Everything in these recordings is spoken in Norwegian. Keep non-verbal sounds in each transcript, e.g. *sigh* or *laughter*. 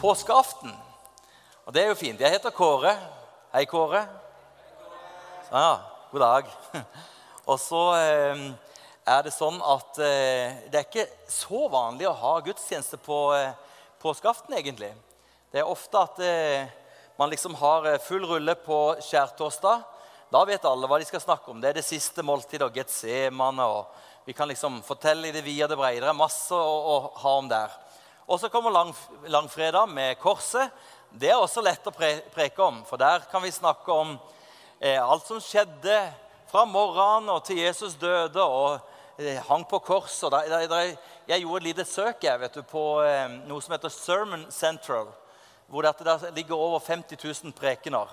påskeaften. Og det er jo fint. Jeg heter Kåre. Hei, Kåre. Ja, god dag. *laughs* Og så eh, er det sånn at eh, det er ikke så vanlig å ha gudstjeneste på eh, påskeaften, egentlig. Det er ofte at eh, man liksom har eh, full rulle på skjærtorsdag. Da vet alle hva de skal snakke om. Det er det siste måltidet og Getsemane. vi kan liksom fortelle i det vide og det brede. Det er masse å, å ha om der. Og så kommer lang, langfredag med korset. Det er også lett å pre preke om, for der kan vi snakke om eh, alt som skjedde fra morgenen og til Jesus døde og eh, hang på korset. Jeg gjorde et lite søk jeg, vet du, på eh, noe som heter Sermon Central, hvor det ligger over 50 000 prekener.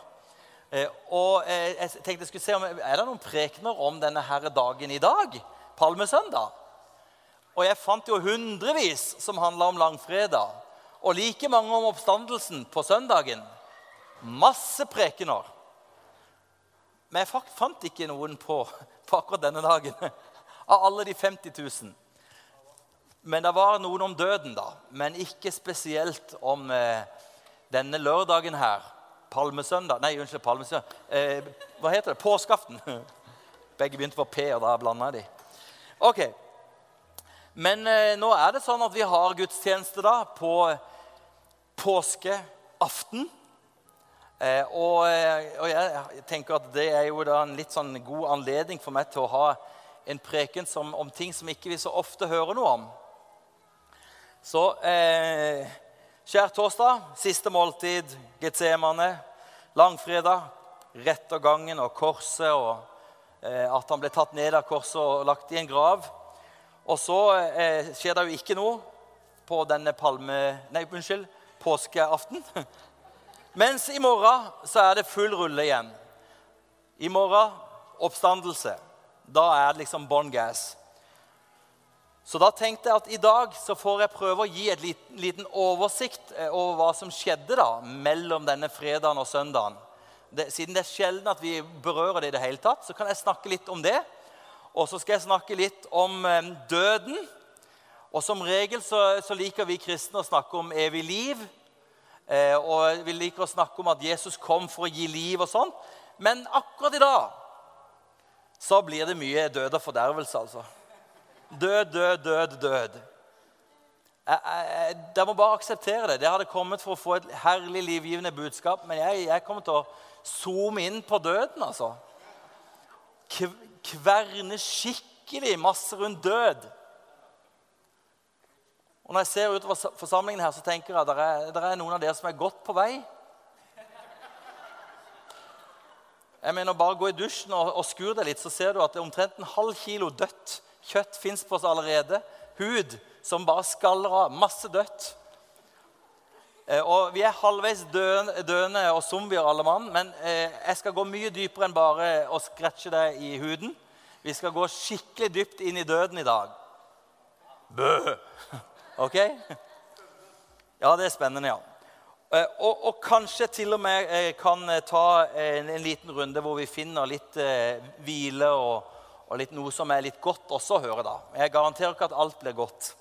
Eh, og eh, jeg tenkte jeg skulle se om, Er det noen prekener om denne herre dagen i dag? palmesøndag. Og jeg fant jo hundrevis som handla om langfredag, og like mange om oppstandelsen på søndagen. Masse prekener. Men jeg fant ikke noen på, på akkurat denne dagen. *laughs* Av alle de 50 000. Men det var noen om døden, da. Men ikke spesielt om eh, denne lørdagen her. Palmesøndag Nei, unnskyld. palmesøndag. Eh, hva heter det? Påskeaften. *laughs* Begge begynte på P, og da blanda de. Ok. Men eh, nå er det sånn at vi har gudstjeneste da på påskeaften. Eh, og, eh, og, jeg tenker at det er jo da en litt sånn god anledning for meg til å ha en preken som, om ting som ikke vi så ofte hører noe om. Så eh, skjærtorsdag, siste måltid, Getsemane. Langfredag, rettergangen og korset og Eh, at han ble tatt ned av korset og lagt i en grav. Og så eh, skjer det jo ikke noe på denne palme... Nei, unnskyld, påskeaften. *laughs* Mens i morgen så er det full rulle igjen. I morgen oppstandelse. Da er det liksom bånn gass. Så da tenkte jeg at i dag så får jeg prøve å gi en liten, liten oversikt eh, over hva som skjedde da mellom denne fredagen og søndagen det, siden det er sjelden at vi berører det i det hele tatt, så kan jeg snakke litt om det. Og så skal jeg snakke litt om eh, døden. Og som regel så, så, liker vi kristne å snakke om evig liv. Eh, og vi liker å snakke om at Jesus kom for å gi liv og sånn. Men akkurat i dag så blir det mye død og fordervelse, altså. Død, død, død, død. Jeg, jeg, jeg, må bare akseptere det. Det hadde kommet for å få et herlig, livgivende budskap. Men jeg, jeg kommer til å zoome inn på døden, altså. Kverne skikkelig masse rundt død. Og Når jeg ser utover forsamlingen her, så tenker jeg at det er, noen av dere som er godt på vei. Jeg mener, Bare gå i dusjen og, og skur deg litt, så ser du at det er omtrent en halv kilo dødt kjøtt fins på oss allerede. Hud som bare skaller av. Masse dødt. Eh, og Vi er halvveis døende og zombier, alle mann. Men eh, jeg skal gå mye dypere enn bare å scratche deg i huden. Vi skal gå skikkelig dypt inn i døden i dag. Bø! *laughs* Ok? Ja, det er spennende, ja. Eh, og, og, kanskje til og med kan ta en, en, liten runde hvor vi finner litt eh, hvile og, og litt, noe som er litt godt også å høre. da. Jeg garanterer ikke at alt blir godt.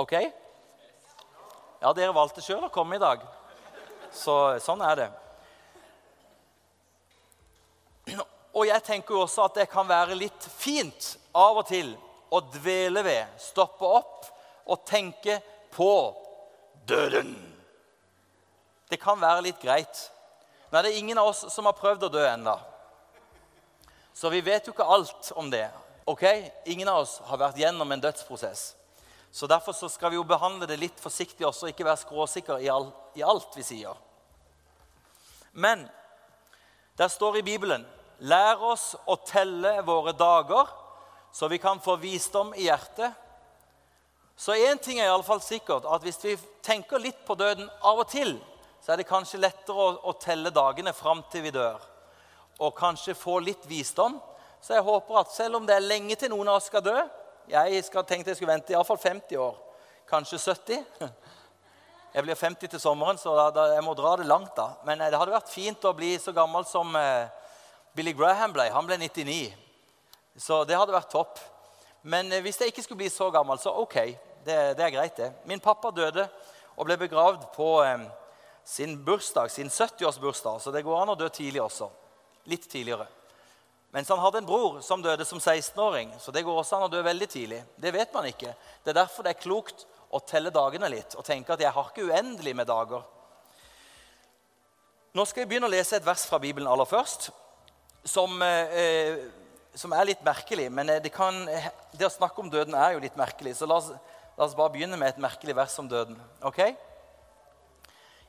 Ok? Ja, dere valgte sjøl å komme i dag. Så sånn er det. Og jeg tenker jo også at det kan være litt fint av og til å dvele ved, stoppe opp og tenke på døden. Det kan være litt greit. Er det ingen av oss som har prøvd å dø ennå. Så vi vet jo ikke alt om det. ok? Ingen av oss har vært gjennom en dødsprosess. Så Derfor så skal vi jo behandle det litt forsiktig også, ikke være skråsikre i, all, i alt vi sier. Men der står i Bibelen Lær oss å telle våre dager, så vi kan få visdom i hjertet. Så én ting er iallfall sikkert, at hvis vi tenker litt på døden av og til, så er det kanskje lettere å, å telle dagene fram til vi dør. Og kanskje få litt visdom. Så jeg håper at selv om det er lenge til noen av oss skal dø, jeg skal, tenkte jeg skulle vente iallfall 50 år. Kanskje 70. Jeg blir 50 til sommeren, så da, da, jeg må dra det langt. da. Men eh, det hadde vært fint å bli så gammel som eh, Billy Graham ble. Han ble 99. Så det hadde vært topp. Men eh, hvis jeg ikke skulle bli så gammel, så ok. Det, det er greit, det. Min pappa døde og ble begravd på eh, sin bursdag, sin 70-årsbursdag. Så det går an å dø tidlig også. Litt tidligere. Mens han hadde en bror som døde som 16-åring. Så det går også an å dø veldig tidlig. Det vet man ikke. Det er derfor det er klokt å telle dagene litt og tenke at jeg har ikke uendelig med dager. Nå skal vi begynne å lese et vers fra Bibelen aller først, som, eh, som er litt merkelig. Men eh, det, kan, det, å snakke om døden er jo litt merkelig, så la oss, la oss bare begynne med et merkelig vers om døden. ok?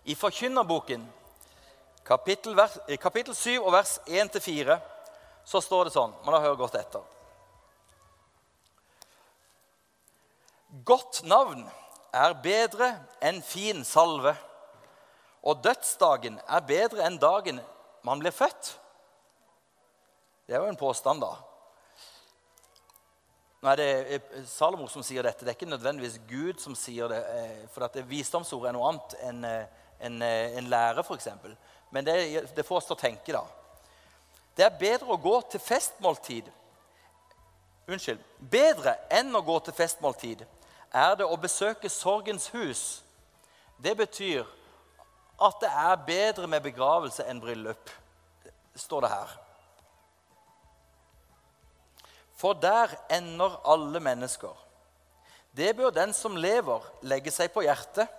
I Forkynnerboken, kapittel, eh, kapittel 7 og vers 1-4, så står det sånn Man har hørt godt etter. Godt navn er bedre enn fin salve. Og dødsdagen er bedre enn dagen man blir født. Det er jo en påstand, da. Nå er det eh, Salomo som sier dette. Det er ikke nødvendigvis Gud som sier det. Eh, for at visdomsord er noe annet enn en, eh, en lære, f.eks. Men det, det får oss til å tenke, da. Det er bedre å gå til festmåltid Unnskyld. Bedre enn å gå til festmåltid er det å besøke sorgens hus. Det betyr at det er bedre med begravelse enn bryllup, står det her. For der ender alle mennesker. Det bør den som lever, legge seg på hjertet.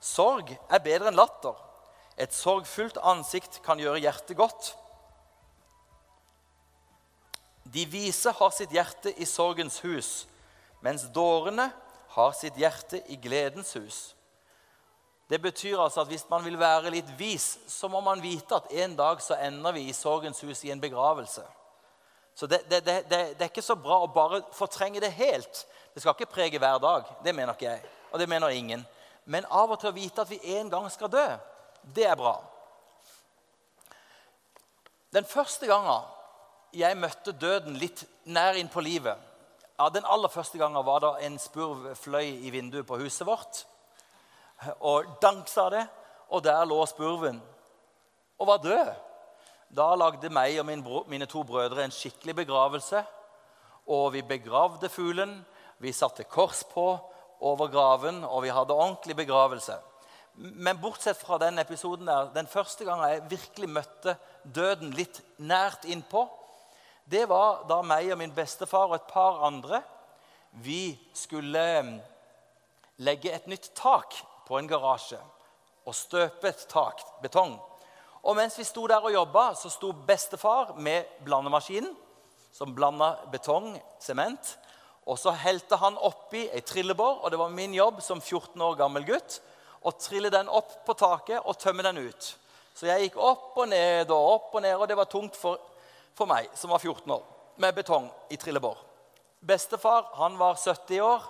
Sorg er bedre enn latter. Et sorgfullt ansikt kan gjøre hjertet godt. De vise har sitt hjerte i sorgens hus, mens dårene har sitt hjerte i gledens hus. Det betyr altså at hvis man vil være litt vis, så må man vite at en dag så ender vi i sorgens hus i en begravelse. Så det, det, det, det, er ikke så bra å bare fortrenge det helt. Det skal ikke prege hver dag. Det mener ikke jeg, og det mener ingen. Men av og til å vite at vi en gang skal dø, det er bra. Den første gangen jeg møtte døden litt nær inn på livet ja, Den aller første gangen var da en spurv fløy i vinduet på huset vårt og dank, sa det. Og der lå spurven og var død. Da lagde meg og min bro, mine to brødre en skikkelig begravelse. Og vi begravde fuglen, vi satte kors på over graven, og vi hadde ordentlig begravelse. Men bortsett fra den episoden der, den første gangen jeg virkelig møtte døden litt nært innpå, det var da meg og min bestefar og et par andre vi skulle mm, legge et nytt tak på en garasje og støpe et tak, betong. Og mens vi sto der og jobba, så sto bestefar med blandemaskinen, som blanda betong, sement. Og så helte han oppi ei trillebår, og det var min jobb som 14 år gammel gutt å trille den opp på taket og tømme den ut. Så jeg gikk opp og ned og opp og ned, og det var tungt for, for meg som var 14 år, med betong i trillebår. Bestefar han var 70 år.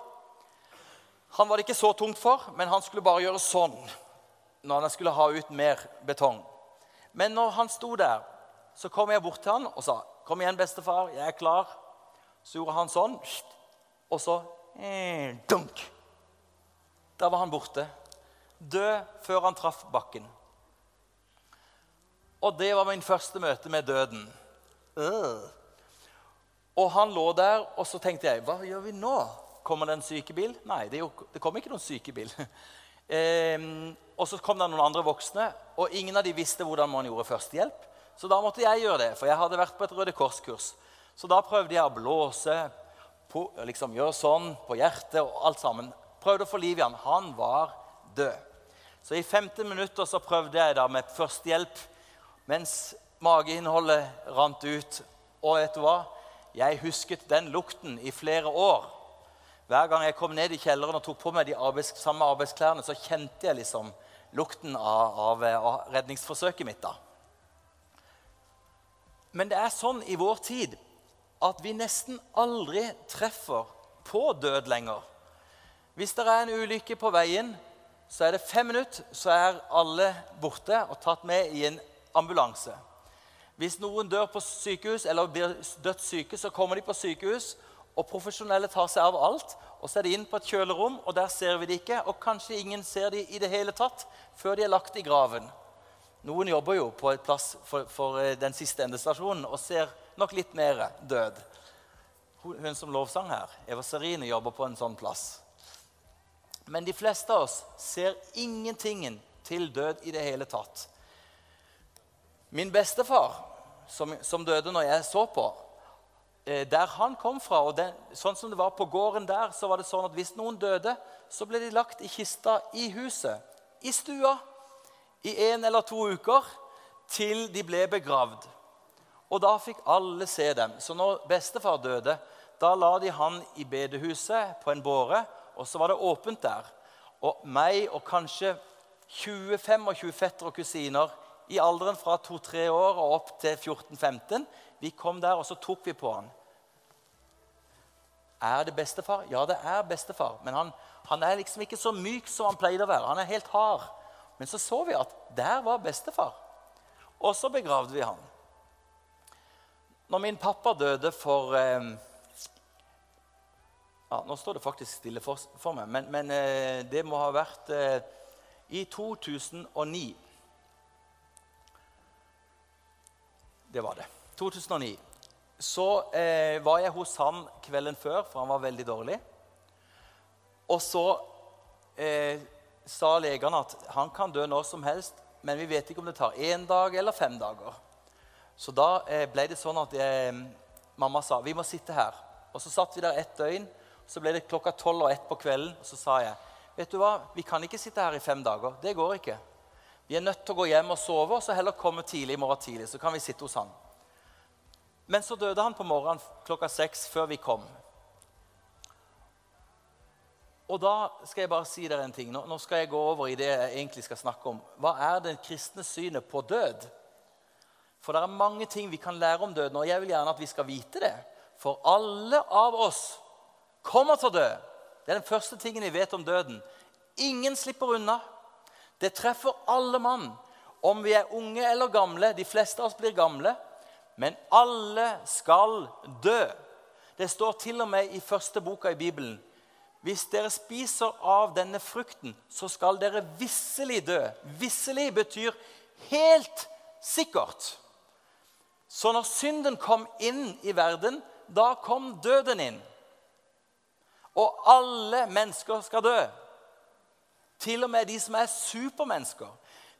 Han var det ikke så tungt for, men han skulle bare gjøre sånn når han skulle ha ut mer betong. Men når han sto der, så kom jeg bort til han og sa, 'Kom igjen, bestefar, jeg er klar.' Så gjorde han sånn, og så eh, dunk. Da var han borte. Død før han traff bakken. Og det var min første møte med døden. Og han lå der, og så tenkte jeg, hva gjør vi nå? Kommer det en sykebil? Nei, det, jo, det kom ikke noen sykebil. *laughs* ehm, og så kom det noen andre voksne, og ingen av de visste hvordan man gjorde førstehjelp. Så da måtte jeg gjøre det, for jeg hadde vært på et Røde Kors-kurs. Så da prøvde jeg å blåse, på, liksom gjøre sånn på hjertet og alt sammen. Prøvde å få liv i han. Han var død. Så i 15 minutter så prøvde jeg da med førstehjelp mens mageinnholdet rant ut. Og vet du hva? Jeg husket den lukten i flere år. Hver gang jeg kom ned i kjelleren og tok på meg de arbeids, samme arbeidsklærne, så kjente jeg liksom lukten av, av, av redningsforsøket mitt. da. Men det er sånn i vår tid at vi nesten aldri treffer på død lenger. Hvis det er en ulykke på veien, så er det fem minutter, så er alle borte og tatt med i en ambulanse. Hvis noen dør på sykehus eller blir dødssyke, så kommer de på sykehus, og profesjonelle tar seg av alt. Og så er de inn på et kjølerom, og der ser vi de ikke. Og kanskje ingen ser de i det hele tatt før de er lagt i graven. Noen jobber jo på et plass for, for eh, den siste endestasjonen og ser nok litt mer død. hun, som lovsang her, Eva Serine, jobber på en sånn plass. Men de fleste av oss ser ingentingen til død i det hele tatt. Min bestefar, som, som døde når jeg så på, eh, der han kom fra, og den, sånn som det var på gården der, så var det sånn at hvis noen døde, så ble de lagt i kista i huset, i stua, i en eller to uker, til de ble begravd. Og da fikk alle se dem. Så når bestefar døde, da la de han i bedehuset på en båre, og så var det åpent der. Og meg og kanskje 20-25 fettere og kusiner i alderen fra 2-3 år og opp til 14-15, vi kom der, og så tok vi på han. Er det bestefar? Ja, det er bestefar. Men han, han er liksom ikke så myk som han pleide å være. Han er helt hard. Men så så vi at der var bestefar. Og så begravde vi han. Når min pappa døde for eh, ja, Nå står det faktisk stille for, for meg, men, men eh, det må ha vært eh, i 2009. Det var det. 2009. Så eh, var jeg hos han kvelden før, for han var veldig dårlig. Og så eh, sa legene at han kan dø når som helst, men vi vet ikke om det tar én dag eller fem dager. Så da eh, ble det sånn at jeg, mamma sa vi må sitte her. Og Så satt vi der ett døgn. Så ble det klokka tolv og ett på kvelden. Og så sa jeg vet du hva, vi kan ikke sitte her i fem dager. Det går ikke. Vi er nødt til å gå hjem og sove, og så heller komme tidlig i morgen tidlig. Så kan vi sitte hos han. Men så døde han på morgenen klokka seks før vi kom. Og da skal jeg bare si dere en ting. Nå skal jeg gå over i det jeg egentlig skal snakke om. Hva er det kristne synet på død? For det er mange ting vi kan lære om døden, og jeg vil gjerne at vi skal vite det. For alle av oss kommer til å dø. Det er den første tingen vi vet om døden. Ingen slipper unna. Det treffer alle mann. Om vi er unge eller gamle. De fleste av oss blir gamle. Men alle skal dø. Det står til og med i første boka i Bibelen. Hvis dere spiser av denne frukten, så skal dere visselig dø. Visselig betyr helt sikkert. Så når synden kom inn i verden, da kom døden inn. Og alle mennesker skal dø. Til og med de som er supermennesker.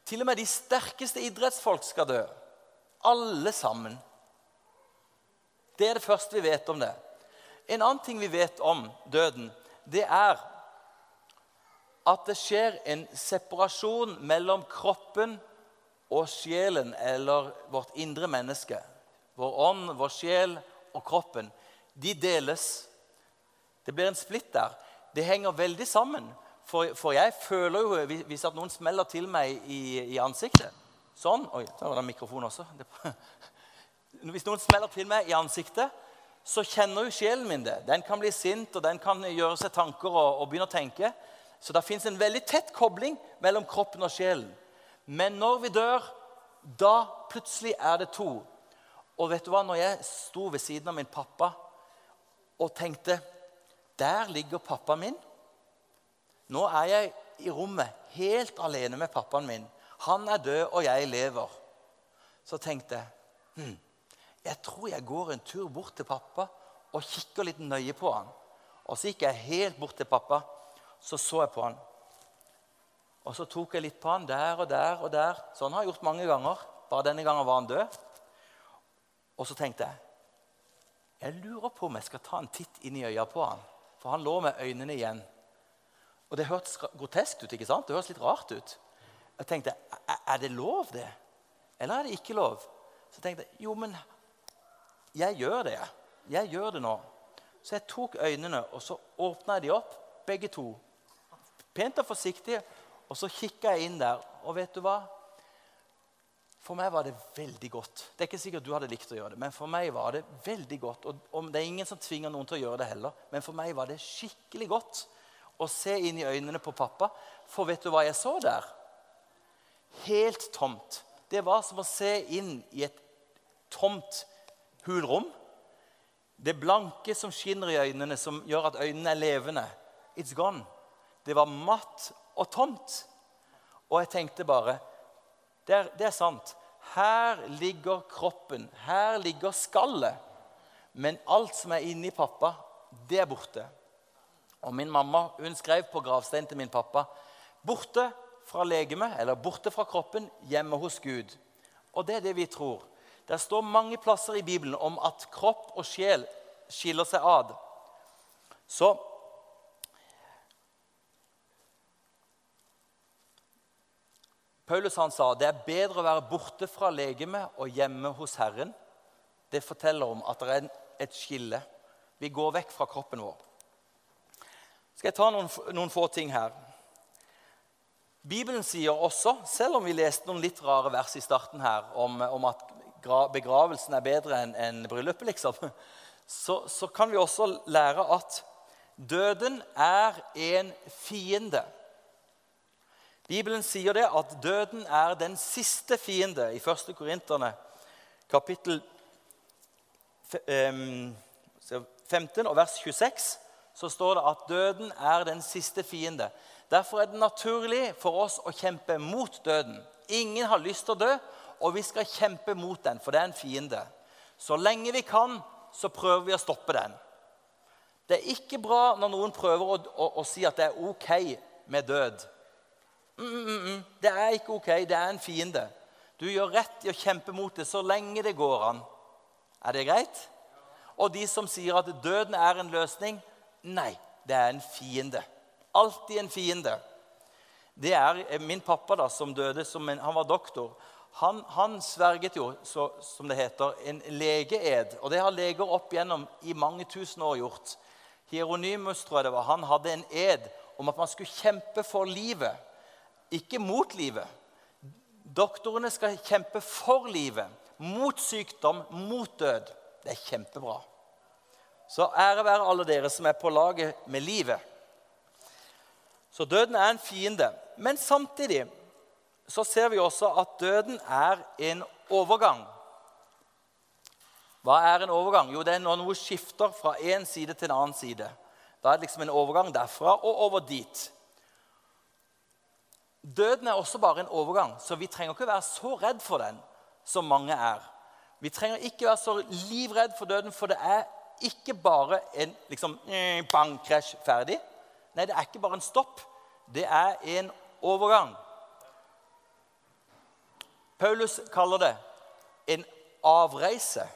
Til og med de sterkeste idrettsfolk skal dø. Alle sammen. Det er det første vi vet om det. En annen ting vi vet om døden, det er at det skjer en separasjon mellom kroppen og sjelen, eller vårt indre menneske, vår ånd, vår sjel og kroppen, de deles. Det blir en splitt der. Det henger veldig sammen. For, for jeg føler jo Hvis at noen smeller til meg i, i ansiktet Sånn. Oi, der var det mikrofon også. *laughs* Hvis noen smeller til meg i ansiktet, så kjenner jo sjelen min det. Den kan bli sint, og den kan gjøre seg tanker og, og begynne å tenke. Så det fins en veldig tett kobling mellom kroppen og sjelen. Men når vi dør, da plutselig er det to. Og vet du hva? Når jeg sto ved siden av min pappa og tenkte Der ligger pappa min. Nå er jeg i rommet helt alene med pappaen min. Han er død, og jeg lever. Så tenkte jeg hm, jeg tror jeg går en tur bort til pappa og kikker litt nøye på han. Og så gikk jeg helt bort til pappa. Så så jeg på han. Og så tok jeg litt på han der og der og der. Sånn har jeg gjort mange ganger. Bare denne gangen var han død. Og så tenkte jeg jeg lurer på om jeg skal ta en titt inn i øya på han. For han lå med øynene igjen. Og det hørtes grotesk ut. ikke sant? Det hørtes litt rart ut. Jeg tenkte er det lov, det? Eller er det ikke lov? Så jeg tenkte jo, men jeg gjør det. Jeg gjør det nå. Så jeg tok øynene, og så åpna jeg de opp, begge to. Pent og forsiktig. Og så kikka jeg inn der, og vet du hva? For meg var det veldig godt. Det er ikke sikkert du hadde likt å gjøre det, men for meg var det veldig godt. Og, Det er ingen som tvinger noen til å gjøre det heller, men for meg var det skikkelig godt å se inn i øynene på pappa. For vet du hva jeg så der? Helt tomt. Det var som å se inn i et tomt hulrom. Det blanke som skinner i øynene, som gjør at øynene er levende. It's gone. Det var matt og tomt. Og jeg tenkte bare det er, det er sant. Her ligger kroppen. Her ligger skallet. Men alt som er inni pappa, det er borte. Og min mamma hun skrev på gravsteinen til min pappa borte fra legemet, eller borte fra kroppen, hjemme hos Gud. Og det er det vi tror. Det står mange plasser i Bibelen om at kropp og sjel skiller seg ad. Så Paulus han sa det er bedre å være borte fra legemet og hjemme hos Herren. Det forteller om at det er et skille. Vi går vekk fra kroppen vår. Skal jeg ta noen, noen få ting her? Bibelen sier også, selv om vi leste noen litt rare vers i starten her om, om at begravelsen er bedre enn en bryllupet, liksom, *laughs* så, så kan vi også lære at døden er en fiende. Bibelen sier det at døden er den siste fiende. I 1. Korinterne kapittel 15 og vers 26 så står det at døden er den siste fiende. Derfor er det naturlig for oss å kjempe mot døden. Ingen har lyst til å dø, og vi skal kjempe mot den, for det er en fiende. Så lenge vi kan, så prøver vi å stoppe den. Det er ikke bra når noen prøver å, å, å si at det er ok med død. Mm, mm, mm, mm. Det er ikke ok. Det er en fiende. Du gjør rett i å kjempe mot det så lenge det går an. Er det greit? Og de som sier at døden er en løsning nei, det er en fiende. Alltid en fiende. Det er Min pappa, da, som døde som en, Han var doktor. Han, han sverget jo, så, som det heter, en legeed. Og det har leger opp gjennom i mange tusen år gjort. Hieronymus tror jeg det var, han hadde en ed om at man skulle kjempe for livet ikke mot livet. Doktorene skal kjempe for livet, mot sykdom, mot død. Det er kjempebra. Så ære være alle dere som er på laget med livet. Så døden er en fiende. Men samtidig så ser vi også at døden er en overgang. Hva er en overgang? Jo, det er når noe skifter fra én side til en annen side. Da er det liksom en overgang derfra og over dit. Døden er også bare en overgang, så vi trenger ikke være så redd for den som mange er. Vi trenger ikke være så livredd for døden, for det er ikke bare en liksom, bankkrasj ferdig. Nei, det er ikke bare en stopp. Det er en overgang. Paulus kaller det en avreise.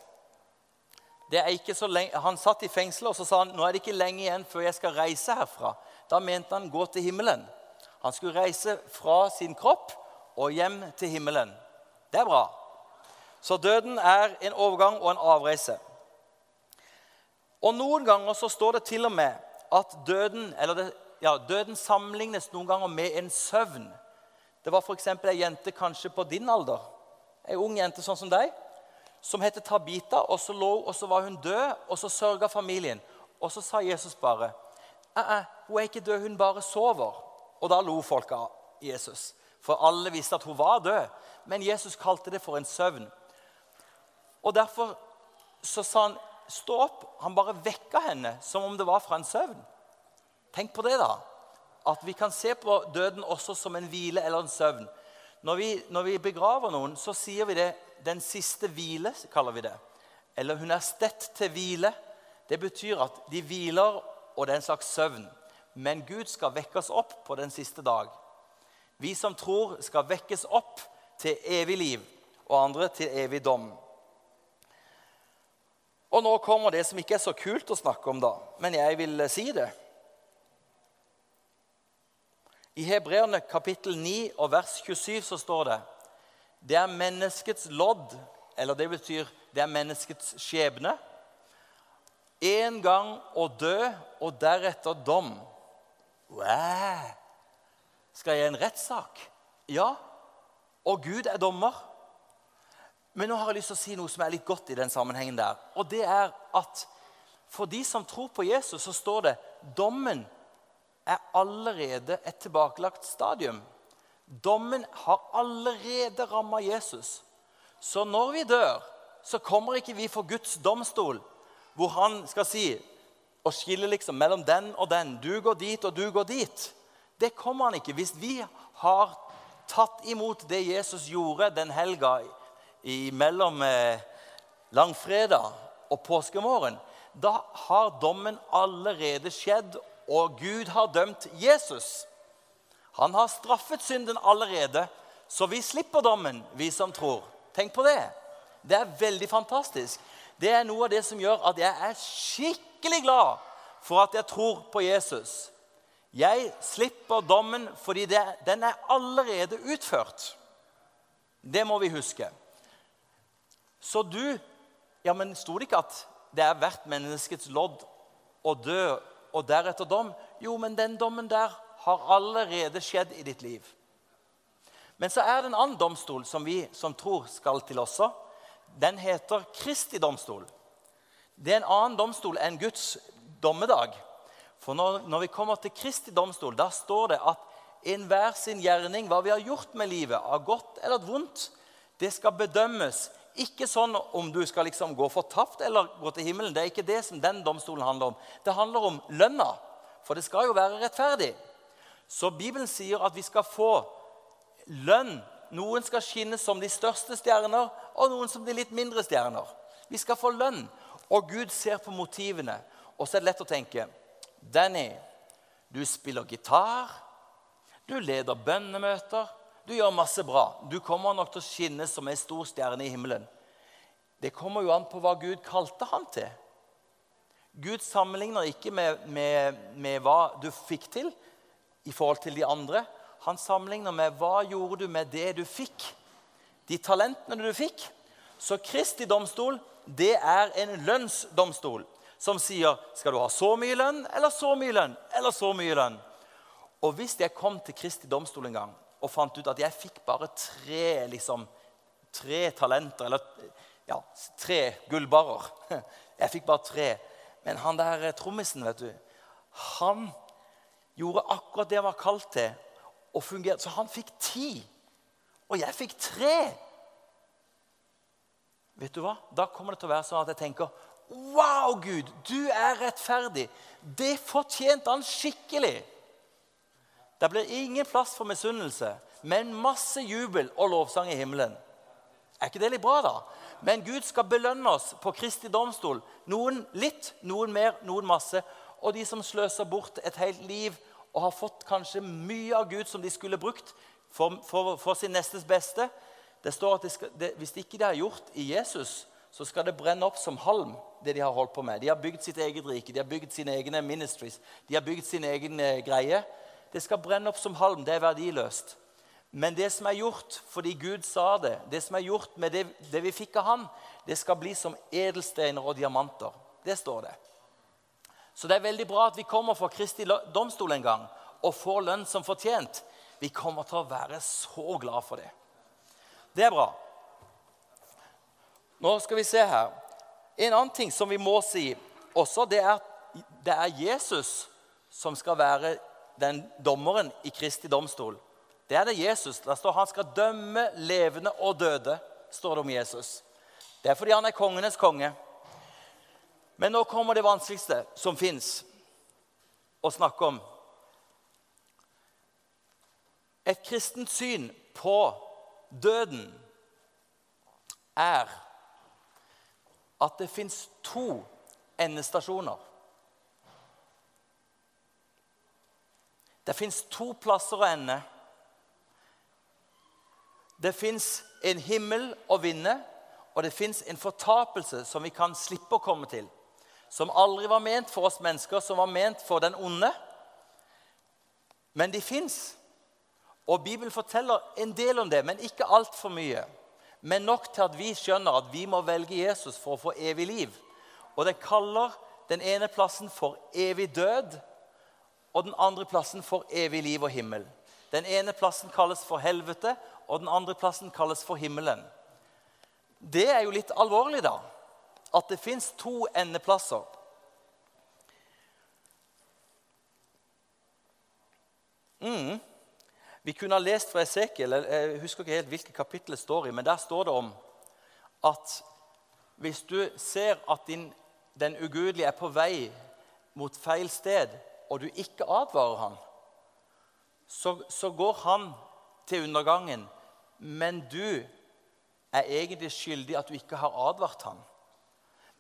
Lenge, han satt i fengsel og så sa han, nå er det ikke lenge igjen før jeg skal reise herfra. Da mente han gå til himmelen. Han skulle reise fra sin kropp og hjem til himmelen. Det er bra. Så døden er en overgang og en avreise. Og Noen ganger så står det til og med at døden, det, ja, døden sammenlignes noen ganger med en søvn. Det var f.eks. ei jente kanskje på din alder, ei ung jente sånn som deg, som het Tabita. og så, lå, og så var hun død, og så sørga familien. Og så sa Jesus bare «Æ, hun er ikke død, hun bare sover. Og da lo folk av Jesus, for alle visste at hun var død. Men Jesus kalte det for en søvn. Og Derfor så sa han, 'Stå opp.' Han bare vekka henne som om det var fra en søvn. Tenk på det, da. At vi kan se på døden også som en hvile eller en søvn. Når vi, når vi begraver noen, så sier vi det 'den siste hvile', kaller vi det. Eller 'hun er stett til hvile'. Det betyr at de hviler, og det er en slags søvn. Men Gud skal vekke oss opp på den siste dag. Vi som tror, skal vekkes opp til evig liv, og andre til evig dom. Og nå kommer det som ikke er så kult å snakke om, da, men jeg vil si det. I Hebreerne kapittel 9 og vers 27 så står det det er menneskets lodd, eller det betyr det er menneskets skjebne. En gang å dø, og deretter dom. Wow. Skal jeg i en rettssak? Ja. Og Gud er dommer. Men nå har jeg lyst til å si noe som er litt godt i den sammenhengen der. Og det er at for de som tror på Jesus, så står det dommen er allerede et tilbakelagt stadium. Dommen har allerede ramma Jesus. Så når vi dør, så kommer ikke vi for Guds domstol, hvor han skal si og skille liksom mellom den og den. Du går dit, og du går dit. Det kommer han ikke. Hvis vi har tatt imot det Jesus gjorde den helga mellom eh, langfredag og påskemorgen, da har dommen allerede skjedd, og Gud har dømt Jesus. Han har straffet synden allerede, så vi slipper dommen, vi som tror. Tenk på det. Det er veldig fantastisk. Det er noe av det som gjør at jeg er skikkelig glad for at jeg tror på Jesus. Jeg slipper dommen fordi det, den er allerede utført. Det må vi huske. Så du Ja, men sto det ikke at det er hvert menneskets lodd å dø og deretter dom? Jo, men den dommen der har allerede skjedd i ditt liv. Men så er det en annen domstol som vi som tror skal til også. Den heter Kristi domstol. Det er en annen domstol enn Guds dommedag. For når, når vi kommer til Kristi domstol, da står det at enhver sin gjerning, hva vi har gjort med livet, av godt eller vondt, det skal bedømmes. Ikke sånn om du skal liksom gå fortapt eller gå til himmelen. Det er ikke det som den domstolen handler om. Det handler om lønna. For det skal jo være rettferdig. Så Bibelen sier at vi skal få lønn. Noen skal skinne som de største stjerner, og noen som de litt mindre stjerner. Vi skal få lønn. Og Gud ser på motivene. Og så er det lett å tenke Danny, du spiller gitar, du leder bønnemøter, du gjør masse bra. Du kommer nok til å skinne som ei stor stjerne i himmelen. Det kommer jo an på hva Gud kalte han til. Gud sammenligner ikke med, med, med hva du fikk til i forhold til de andre. Han sammenligner med hva gjorde du med det du fikk. De talentene du fikk. Så Kristi domstol det er en lønnsdomstol som sier skal du ha så mye lønn eller så mye lønn eller så mye lønn. Og hvis jeg kom til Kristi domstol en gang og fant ut at jeg fikk bare tre, liksom, tre talenter Eller ja, tre gullbarrer *laughs* Jeg fikk bare tre. Men han der trommisen, vet du, han gjorde akkurat det han var kalt til, og fungerte. Så han fikk ti, og jeg fikk tre. Vet du hva? Da kommer det til å være sånn at jeg tenker Wow, Gud, du er rettferdig. Det fortjente han skikkelig. Det blir ingen plass for misunnelse, men masse jubel og lovsang i himmelen. Er ikke det litt bra, da? Men Gud skal belønne oss på Kristi domstol. Noen litt, noen mer, noen masse. Og de som sløser bort et helt liv og har fått kanskje mye av Gud som de skulle brukt for, for, for sin nestes beste Det står at de skal, det, hvis ikke de har gjort i Jesus, så skal det brenne opp som halm, det de har holdt på med. De har bygd sitt eget rike, de har bygd sine egne ministries, de har bygd sin egen eh, greie. Det skal brenne opp som halm. Det er verdiløst. Men det som er gjort fordi Gud sa det, det som er gjort med det, det vi fikk av Han, det skal bli som edelsteiner og diamanter. Det står det. Så det er veldig bra at vi kommer for Kristi domstol en gang og får lønn som fortjent. Vi kommer til å være så glad for det. Det er bra. Nå skal vi se her. En annen ting som vi må si også, det er at det er Jesus som skal være den dommeren i Kristi domstol. Det er det Jesus. Der står han skal dømme levende og døde. står det om Jesus. Det er fordi han er kongenes konge. Men nå kommer det vanskeligste som fins å snakke om. Et kristent syn på døden er at det fins to endestasjoner. Det fins to plasser å ende. Det fins en himmel å vinne, og det fins en fortapelse som vi kan slippe å komme til. Som aldri var ment for oss mennesker, som var ment for den onde. Men de fins. Og Bibelen forteller en del om det, men ikke altfor mye men nok til at vi skjønner at vi må velge Jesus for å få evig liv. Og det kaller den ene plassen for evig død, og den andre plassen for evig liv og himmel. Den ene plassen kalles for helvete, og den andre plassen kalles for himmelen. Det er jo litt alvorlig, da. At det fins to endeplasser. Mm. Vi kunne ha lest fra Esekiel, jeg husker ikke helt hvilket kapittel det står i, men der står det om at hvis du ser at din, den ugudelige er på vei mot feil sted, og du ikke advarer han, så, så går han til undergangen, men du er egentlig skyldig at du ikke har advart han.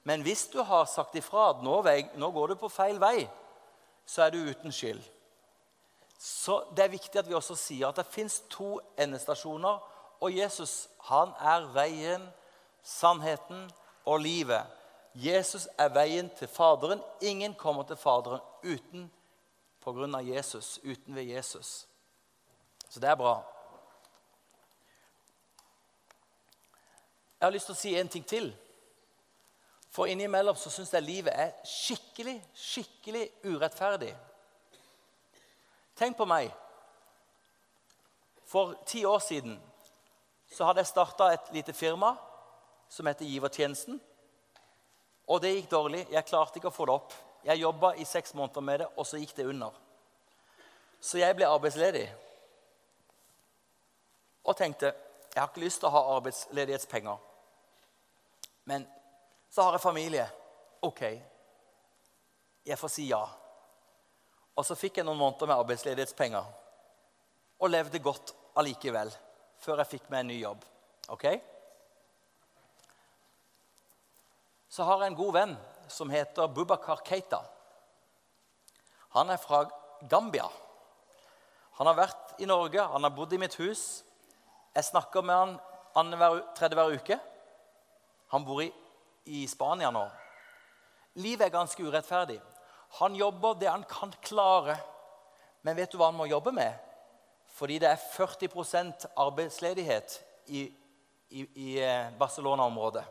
Men hvis du har sagt ifra at nå, nå går du på feil vei, så er du uten skyld. Så det er viktig at vi også sier at det fins to endestasjoner. Og Jesus han er veien, sannheten og livet. Jesus er veien til Faderen. Ingen kommer til Faderen uten av Jesus, uten ved Jesus. Så det er bra. Jeg har lyst til å si en ting til. For innimellom så syns jeg livet er skikkelig, skikkelig urettferdig. Tenk på meg. For ti år siden så hadde jeg starta et lite firma som heter Givertjenesten. Og det gikk dårlig. Jeg klarte ikke å få det opp. Jeg jobba i seks måneder med det, og så gikk det under. Så jeg ble arbeidsledig og tenkte jeg har ikke lyst til å ha arbeidsledighetspenger. Men så har jeg familie. OK, jeg får si ja. Og så fikk jeg noen måneder med arbeidsledighetspenger og levde godt allikevel før jeg fikk meg en ny jobb. Ok? Så har jeg en god venn som heter Bubakar Keita. Han er fra Gambia. Han har vært i Norge, han har bodd i mitt hus. Jeg snakker med han annenhver tredje hver uke. Han bor i, i Spania nå. Livet er ganske urettferdig. Han jobber det han kan klare. Men vet du hva han må jobbe med? Fordi det er 40 arbeidsledighet i, i, i eh, Barcelona-området.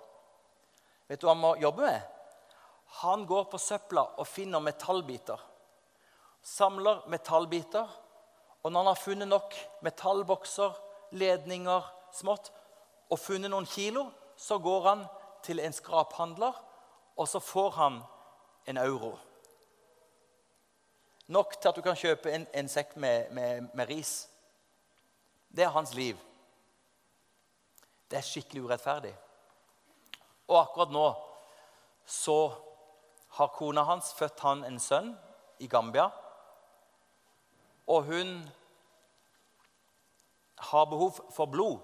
Vet du hva han må jobbe med? Han går på søpla og finner metallbiter. Samler metallbiter. Og når han har funnet nok metallbokser, ledninger, smått, og funnet noen kilo, så går han til en skraphandler, og så får han en euro. Nok til at du kan kjøpe en, en sekk med, med, med ris. Det er hans liv. Det er skikkelig urettferdig. Og akkurat nå så har kona hans født han en sønn i Gambia. Og hun har behov for blod.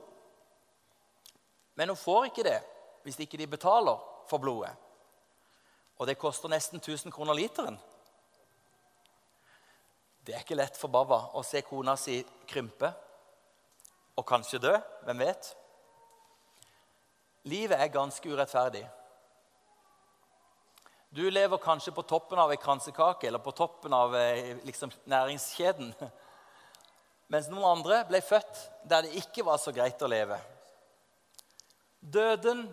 Men hun får ikke det hvis ikke de betaler for blodet. Og det koster nesten 1000 kroner literen. Det er ikke lett for Baba å se kona si krympe og kanskje dø. Hvem vet? Livet er ganske urettferdig. Du lever kanskje på toppen av ei kransekake eller på toppen av eh, liksom, næringskjeden. *laughs* Mens noen andre ble født der det ikke var så greit å leve. Døden,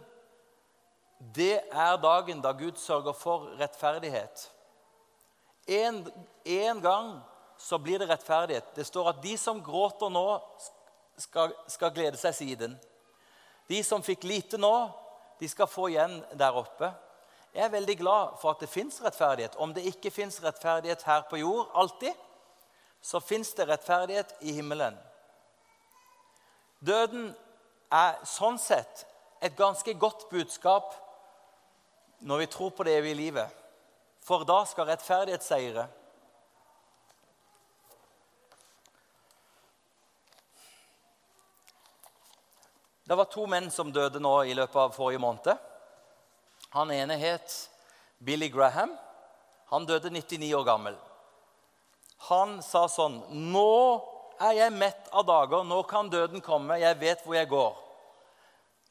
det er dagen da Gud sørger for rettferdighet. En, en gang så blir det rettferdighet. Det står at de som gråter nå, skal, skal glede seg siden. De som fikk lite nå, de skal få igjen der oppe. Jeg er veldig glad for at det fins rettferdighet. Om det ikke fins rettferdighet her på jord alltid, så fins det rettferdighet i himmelen. Døden er sånn sett et ganske godt budskap når vi tror på det evige livet. For da skal rettferdighet seire. Det var to menn som døde nå i løpet av forrige måned. Han ene het Billy Graham. Han døde 99 år gammel. Han sa sånn Nå er jeg mett av dager. Nå kan døden komme. Jeg vet hvor jeg går.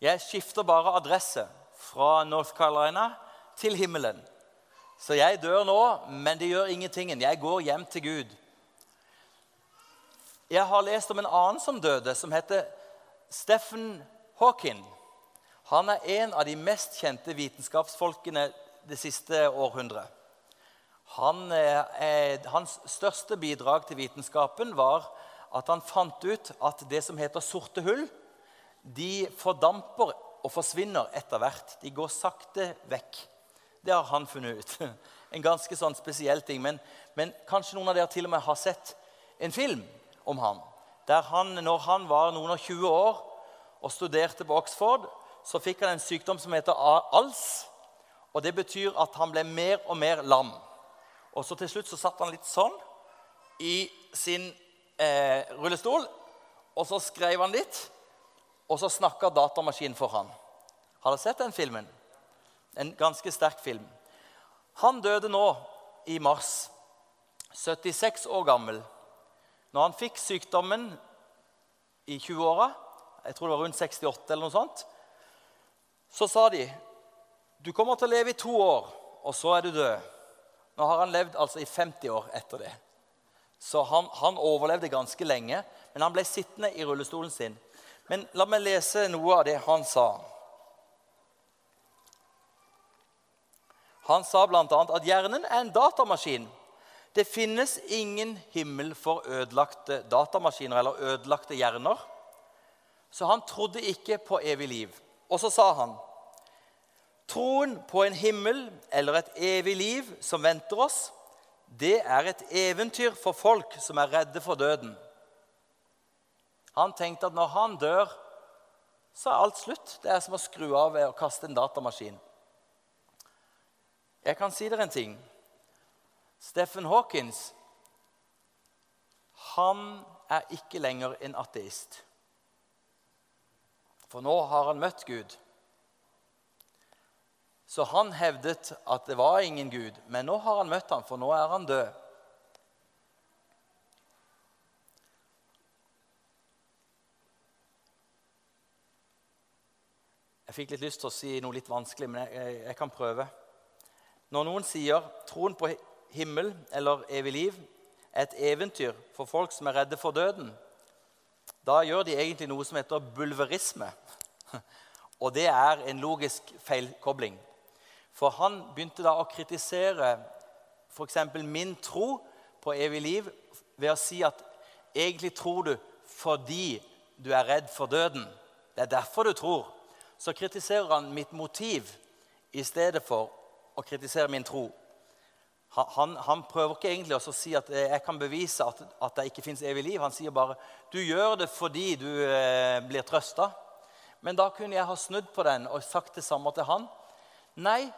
Jeg skifter bare adresse fra North Carolina til himmelen. Så jeg dør nå, men det gjør ingenting. Jeg går hjem til Gud. Jeg har lest om en annen som døde, som heter Stephen Hawking han er en av de mest kjente vitenskapsfolkene det siste århundret. Han, eh, hans største bidrag til vitenskapen var at han fant ut at det som heter sorte hull, de fordamper og forsvinner etter hvert. De går sakte vekk. Det har han funnet ut. *laughs* En ganske sånn spesiell ting. Men, men kanskje noen av dere til og med har sett en film om han. Der han, når han var noen og 20 år, og studerte på Oxford, så fikk han en sykdom som heter ALS. Og Det betyr at han ble mer og mer lam. Og så Til slutt så satt han litt sånn i sin eh, rullestol, og så skrev han litt, og så snakka datamaskinen for han. Har dere sett den filmen? En ganske sterk film. Han døde nå i mars, 76 år gammel. Når han fikk sykdommen i 20-åra, jeg tror det var rundt 68 eller noe sånt, så sa de du kommer til å leve i to år, og så er du død. Nå har han levd altså i 50 år etter det. Så han, han overlevde ganske lenge, men han ble sittende i rullestolen sin. Men la meg lese noe av det han sa. Han sa bl.a. at hjernen er en datamaskin. Det finnes ingen himmel for ødelagte datamaskiner eller ødelagte hjerner. Så han trodde ikke på evig liv. Og så sa han Troen på en himmel eller et evig liv som venter oss, det er et eventyr for folk som er redde for døden. Han tenkte at når han dør, så er alt slutt. Det er som å skru av å kaste en datamaskin. Jeg kan si dere en ting. Stephen Hawkins han er ikke lenger en ateist. For nå har han møtt Gud. Så han hevdet at det var ingen Gud. Men nå har han møtt ham, for nå er han død. Jeg fikk litt lyst til å si noe litt vanskelig, men jeg, jeg, kan prøve. Når noen sier troen på himmel eller evig liv er et eventyr for folk som er redde for døden, da gjør de egentlig noe som heter bulverisme. *laughs* Og det er en logisk feilkobling. For han begynte da å kritisere f.eks. min tro på evig liv ved å si at egentlig tror du fordi du er redd for døden. Det er derfor du tror. Så kritiserer han mitt motiv i stedet for å kritisere min tro. Han, han prøver ikke egentlig å si at jeg kan bevise at, at det ikke fins evig liv. Han sier bare du gjør det fordi du eh, blir trøsta. Men da kunne jeg ha snudd på den og sagt det samme til han. Nei,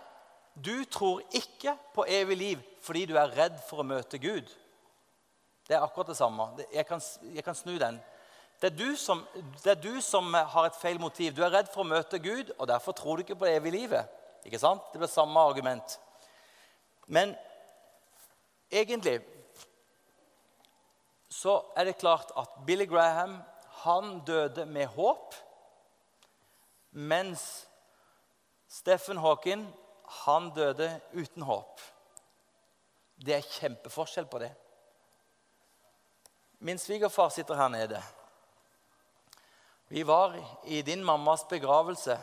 du tror ikke på evig liv fordi du er redd for å møte Gud. Det er akkurat det samme. Jeg kan, jeg kan snu den. Det er, som, det er, du som, har et feil motiv. Du er redd for å møte Gud, og derfor tror du ikke på det evige livet. Ikke sant? Det blir samme argument. Men egentlig så er det klart at Billy Graham han døde med håp, mens Stephen Hawking han døde uten håp. Det er kjempeforskjell på det. Min svigerfar sitter her nede. Vi var i din mammas begravelse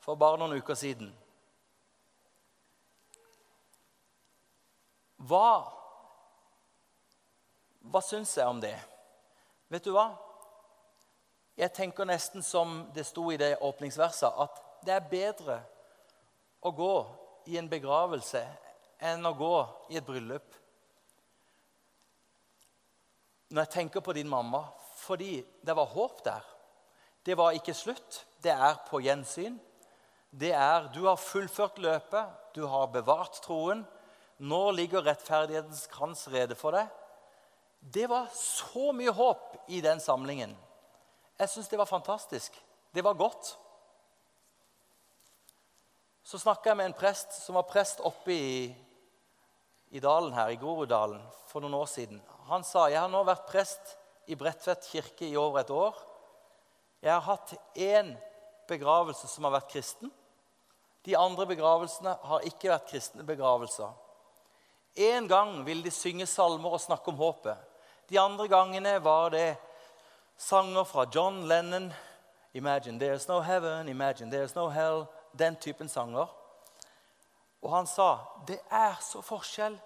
for bare noen uker siden. Hva Hva syns jeg om det? Vet du hva? Jeg tenker nesten som det sto i det åpningsverset, at det er bedre å gå i en begravelse enn å gå i et bryllup. Når jeg tenker på din mamma fordi det var håp der. Det var ikke slutt. Det er på gjensyn. Det er Du har fullført løpet. Du har bevart troen. Nå ligger rettferdighetens krans rede for deg. Det var så mye håp i den samlingen. Jeg syns det var fantastisk. Det var godt så snakka jeg med en prest som var prest oppe i, i dalen her, i Groruddalen for noen år siden. Han sa jeg har nå vært prest i Bredtvet kirke i over et år. Jeg har hatt én begravelse som har vært kristen. De andre begravelsene har ikke vært kristne begravelser. En gang ville de synge salmer og snakke om håpet. De andre gangene var det sanger fra John Lennon. Imagine there's no heaven, imagine there's no hell den typen sanger. Og han sa det er så forskjell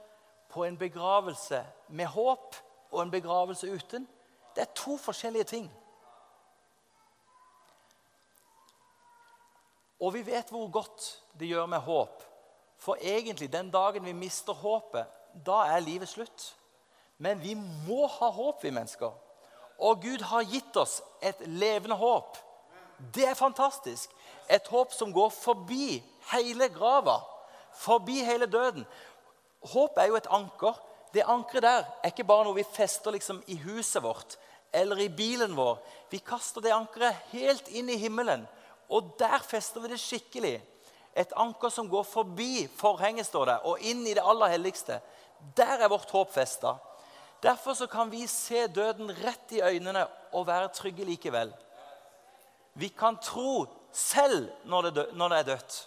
på en begravelse med håp og en begravelse uten. Det er to forskjellige ting. Og vi vet hvor godt det gjør med håp. For egentlig, den dagen vi mister håpet, da er livet slutt. Men vi må ha håp, vi mennesker. Og Gud har gitt oss et levende håp. Det er fantastisk. Et håp som går forbi hele grava, forbi hele døden. Håp er jo et anker. Det ankeret der er ikke bare noe vi fester liksom i huset vårt eller i bilen vår. Vi kaster det ankeret helt inn i himmelen, og der fester vi det skikkelig. Et anker som går forbi forhenget, står det, og inn i det aller helligste. Der er vårt håp festa. Derfor kan vi se døden rett i øynene og være trygge likevel. Vi kan tro selv når det er dødt.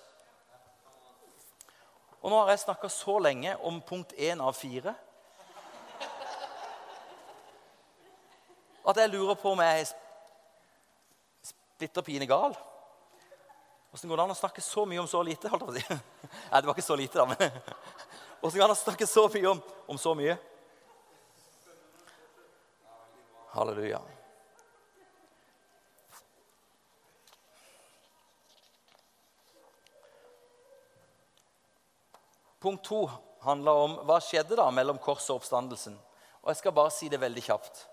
Og nå har jeg snakka så lenge om punkt én av fire at jeg lurer på om jeg er splitter pine gal. Åssen går det an å snakke så mye om så lite? holdt jeg på å si. *laughs* Nei, det var ikke så lite, da. men *laughs* Åssen går det an å snakke så mye om, om så mye? Halleluja. Punkt to handler om hva skjedde da mellom korset og oppstandelsen. Og Jeg skal bare si det veldig kjapt.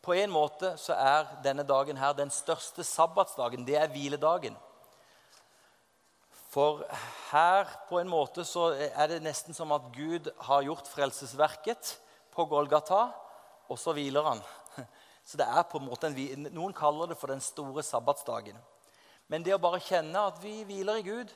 På en måte så er denne dagen her den største sabbatsdagen. Det er hviledagen. For her på en måte så er det nesten som at Gud har gjort frelsesverket på Golgata, og så hviler han. Så det er på en måte en, Noen kaller det for den store sabbatsdagen. Men det å bare kjenne at vi hviler i Gud,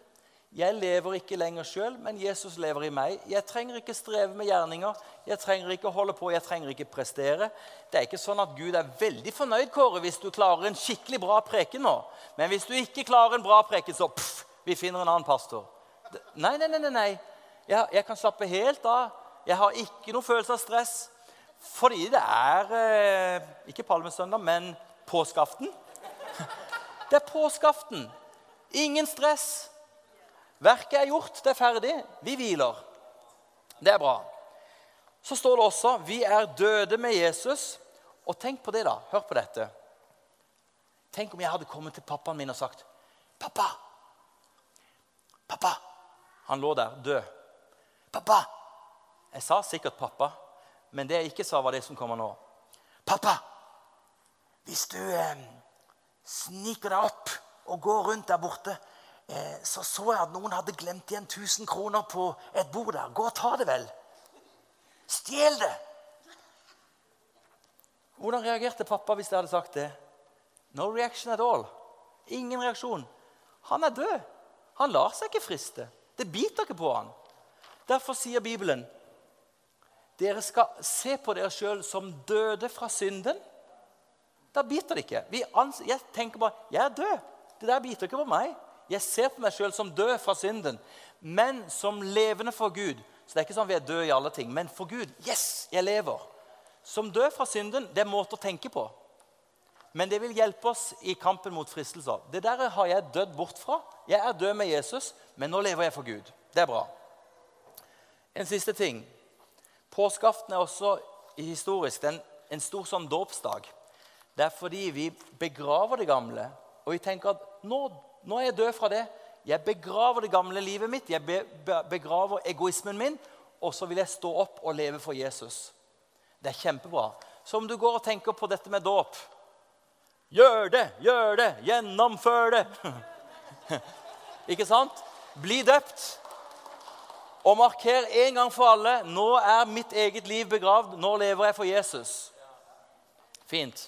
jeg lever ikke lenger sjøl, men Jesus lever i meg. Jeg trenger ikke streve med gjerninger. Jeg trenger ikke holde på, jeg trenger ikke prestere. Det er ikke sånn at Gud er veldig fornøyd Kåre, hvis du klarer en skikkelig bra preken nå. Men hvis du ikke klarer en bra preken, så pff, vi finner en annen pastor. Nei, nei. nei, nei. Jeg, jeg, kan slappe helt av. Jeg har ikke noe følelse av stress. Fordi det er eh, ikke palmesøndag, men påskeaften. *laughs* Det er påskeaften. Ingen stress. Verket er gjort, det er ferdig. Vi hviler. Det er bra. Så står det også vi er døde med Jesus. Og tenk på det, da. Hør på dette. Tenk om jeg hadde kommet til pappaen min og sagt 'Pappa! Pappa!' Han lå der død. 'Pappa!' Jeg sa sikkert 'pappa', men det jeg ikke sa, var det som kommer nå. 'Pappa! Hvis du eh, sniker deg opp og går rundt der borte' så så jeg at noen hadde glemt igjen 1000 kroner på et bord der. Gå og ta det, vel. Stjel det! Hvordan reagerte pappa hvis jeg hadde sagt det? No reaction at all. Ingen reaksjon. Han er død. Han lar seg ikke friste. Det biter ikke på han. Derfor sier Bibelen dere skal se på dere sjøl som døde fra synden. Da biter det ikke. jeg tenker bare jeg er død. Det der biter ikke på meg. Jeg ser på meg sjøl som død fra synden, men som levende for Gud. Så det er ikke sånn vi er døde i alle ting. Men for Gud yes, jeg lever. Som død fra synden, det er måte å tenke på. Men det vil hjelpe oss i kampen mot fristelser. Det der har jeg dødd bort fra. Jeg er død med Jesus, men nå lever jeg for Gud. Det er bra. En siste ting. Påskeaften er også historisk en, en stor sånn dåpsdag. Det er fordi vi begraver det gamle, og vi tenker at nå nå er jeg død fra det. Jeg begraver det gamle livet mitt, jeg begraver egoismen min, og så vil jeg stå opp og leve for Jesus. Det er kjempebra. Så om du går og tenker på dette med dåp Gjør det, gjør det, gjennomfør det. *laughs* Ikke sant? Bli døpt. Og marker en gang for alle nå er mitt eget liv begravd. Nå lever jeg for Jesus. Fint.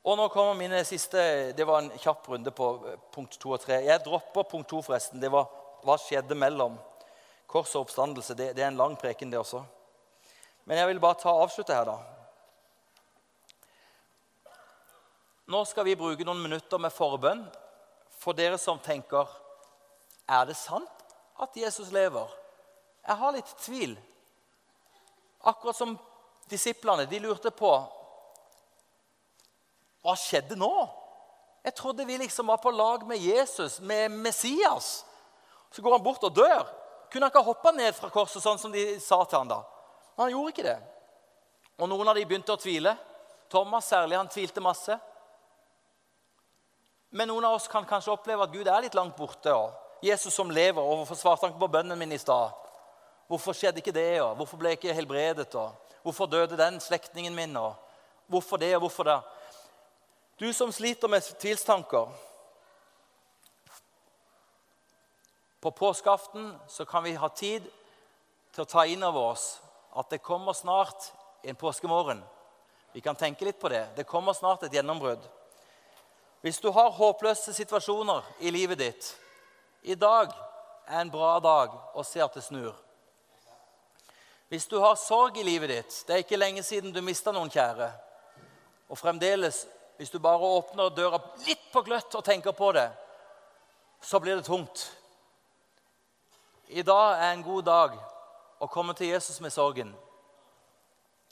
Og nå kommer mine siste Det var en kjapp runde på eh, punkt to og tre. Jeg dropper punkt to, forresten. Det var hva skjedde mellom kors og oppstandelse. Det, det, er en lang preken, det også. Men jeg vil bare ta avslutte her, da. Nå skal vi bruke noen minutter med forbønn for dere som tenker Er det sant at Jesus lever? Jeg har litt tvil. Akkurat som disiplene. De lurte på hva skjedde nå? Jeg trodde vi liksom var på lag med Jesus, med Messias. Så går han bort og dør. Kunne han ikke hoppe ned fra korset, sånn som de sa til han da? Han gjorde ikke det. Og noen av de begynte å tvile. Thomas særlig, han tvilte masse. Men noen av oss kan kanskje oppleve at Gud er litt langt borte. Og Jesus som lever, og hvorfor svarte han ikke på bønnen min i stad? Hvorfor skjedde ikke det? Og hvorfor ble jeg ikke helbredet? Og hvorfor døde den slektningen min? Og hvorfor det, og hvorfor det? Du som sliter med tvilstanker. På påskeaften så kan vi ha tid til å ta inn over oss at det kommer snart en påskemorgen. Vi kan tenke litt på det. Det kommer snart et gjennombrudd. Hvis du har håpløse situasjoner i livet ditt I dag er en bra dag å se at det snur. Hvis du har sorg i livet ditt Det er ikke lenge siden du mista noen kjære. Og fremdeles, hvis du bare åpner døra litt på gløtt og tenker på det, så blir det tungt. I dag er en god dag å komme til Jesus med sorgen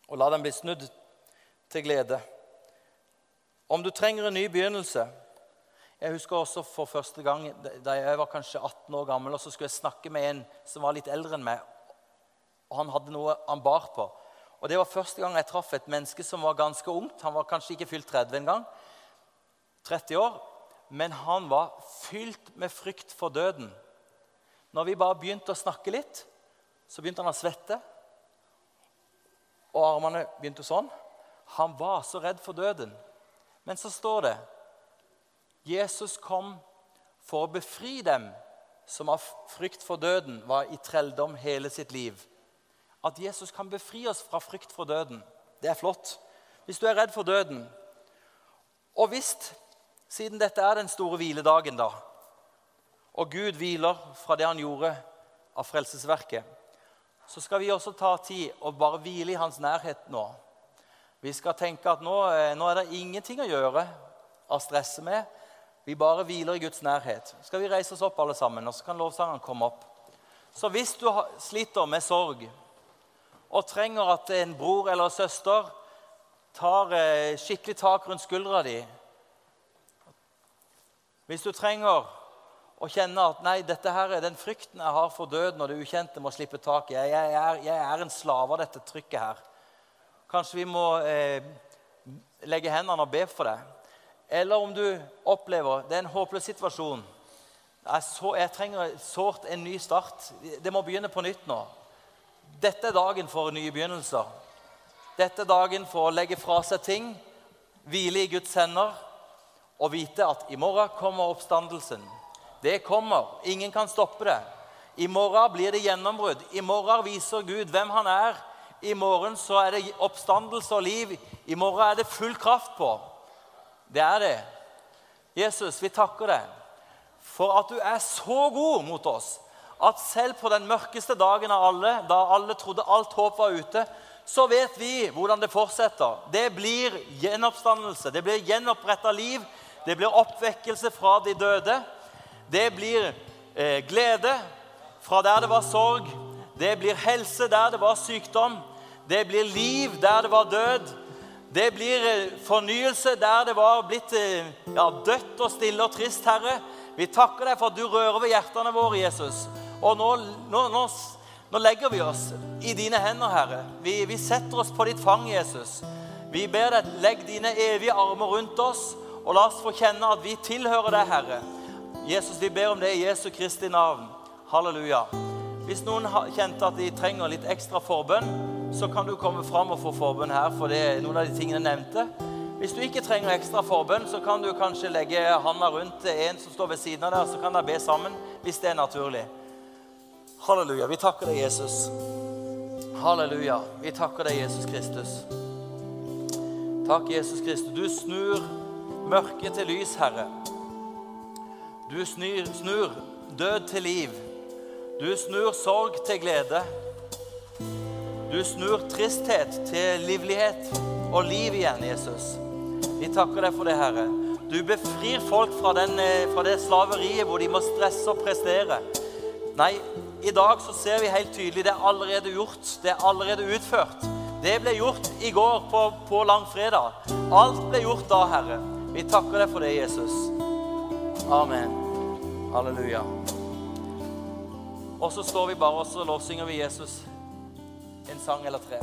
og la den bli snudd til glede. Om du trenger en ny begynnelse Jeg husker også for første gang da jeg var kanskje 18 år gammel, og så skulle jeg snakke med en som var litt eldre enn meg. Og han hadde noe han bar på. Og Det var første gang jeg traff et menneske som var ganske ungt. Han var kanskje ikke fylt 30 engang. 30 år. Men han var fylt med frykt for døden. Når vi bare begynte å snakke litt, så begynte han å svette. Og armene begynte sånn. Han var så redd for døden. Men så står det Jesus kom for å befri dem som av frykt for døden var i trelldom hele sitt liv. At Jesus kan befri oss fra frykt for døden, det er flott. Hvis du er redd for døden Og hvis, siden dette er den store hviledagen, da, og Gud hviler fra det han gjorde av frelsesverket, så skal vi også ta tid og bare hvile i hans nærhet nå. Vi skal tenke at nå, eh, nå er det ingenting å gjøre å stresse med. Vi bare hviler i Guds nærhet. Skal vi reise oss opp, alle sammen, og så kan lovsangeren komme opp. Så hvis du sliter med sorg og trenger at en bror eller søster tar eh, skikkelig tak rundt skuldra di Hvis du trenger å kjenne at nei, dette her er den frykten jeg har for døden og det ukjente, må slippe tak i. Jeg, jeg, er, jeg er en slave av dette trykket her. Kanskje vi må eh, legge hendene og be for det. Eller om du opplever det er en håpløs situasjon. Jeg, så, jeg trenger sårt en ny start. Det må begynne på nytt nå. Dette er dagen for nye begynnelser. Dette er dagen for å legge fra seg ting, hvile i Guds hender og vite at i morgen kommer oppstandelsen. Det kommer. Ingen kan stoppe det. I morgen blir det gjennombrudd. I morgen viser Gud hvem han er. I morgen så er det oppstandelse og liv. I morgen er det full kraft på. Det er det. Jesus, vi takker deg for at du er så god mot oss at selv på den mørkeste dagen av alle, da alle trodde alt håp var ute, så vet vi hvordan det fortsetter. Det blir gjenoppstandelse, det blir gjenoppretta liv, det blir oppvekkelse fra de døde. Det blir eh, glede fra der det var sorg. Det blir helse der det var sykdom. Det blir liv der det var død. Det blir eh, fornyelse der det var blitt eh, ja, dødt og stille og trist, Herre. Vi takker deg for at du rører ved hjertene våre, Jesus. Og nå, nå, nå, nå legger vi oss i dine hender, Herre. Vi, vi, setter oss på ditt fang, Jesus. Vi ber deg, legg dine evige armer rundt oss, og la oss få kjenne at vi tilhører deg, Herre. Jesus, vi ber om det i Jesu Kristi navn. Halleluja. Hvis noen kjente at de trenger litt ekstra forbønn, så kan du komme fram og få forbønn her for det er noen av de tingene jeg nevnte. Hvis du ikke trenger ekstra forbønn, så kan du kanskje legge handa rundt en som står ved siden av deg, så kan dere be sammen hvis det er naturlig. Halleluja. Vi takker deg, Jesus. Halleluja. Vi takker deg, Jesus Kristus. Takk, Jesus Kristus. Du snur mørket til lys, Herre. Du snur, snur død til liv. Du snur sorg til glede. Du snur tristhet til livlighet og liv igjen, Jesus. Vi takker deg for det, Herre. Du befrir folk fra, den, eh, fra det slaveriet hvor de må stresse og prestere. Nei, i dag så ser vi helt tydelig det er allerede gjort. Det er allerede utført. Det ble gjort i går på, på langfredag. Alt ble gjort da, Herre. Vi takker deg for det, Jesus. Amen. Halleluja. Og så står vi bare og lovsynger vi Jesus en sang eller tre.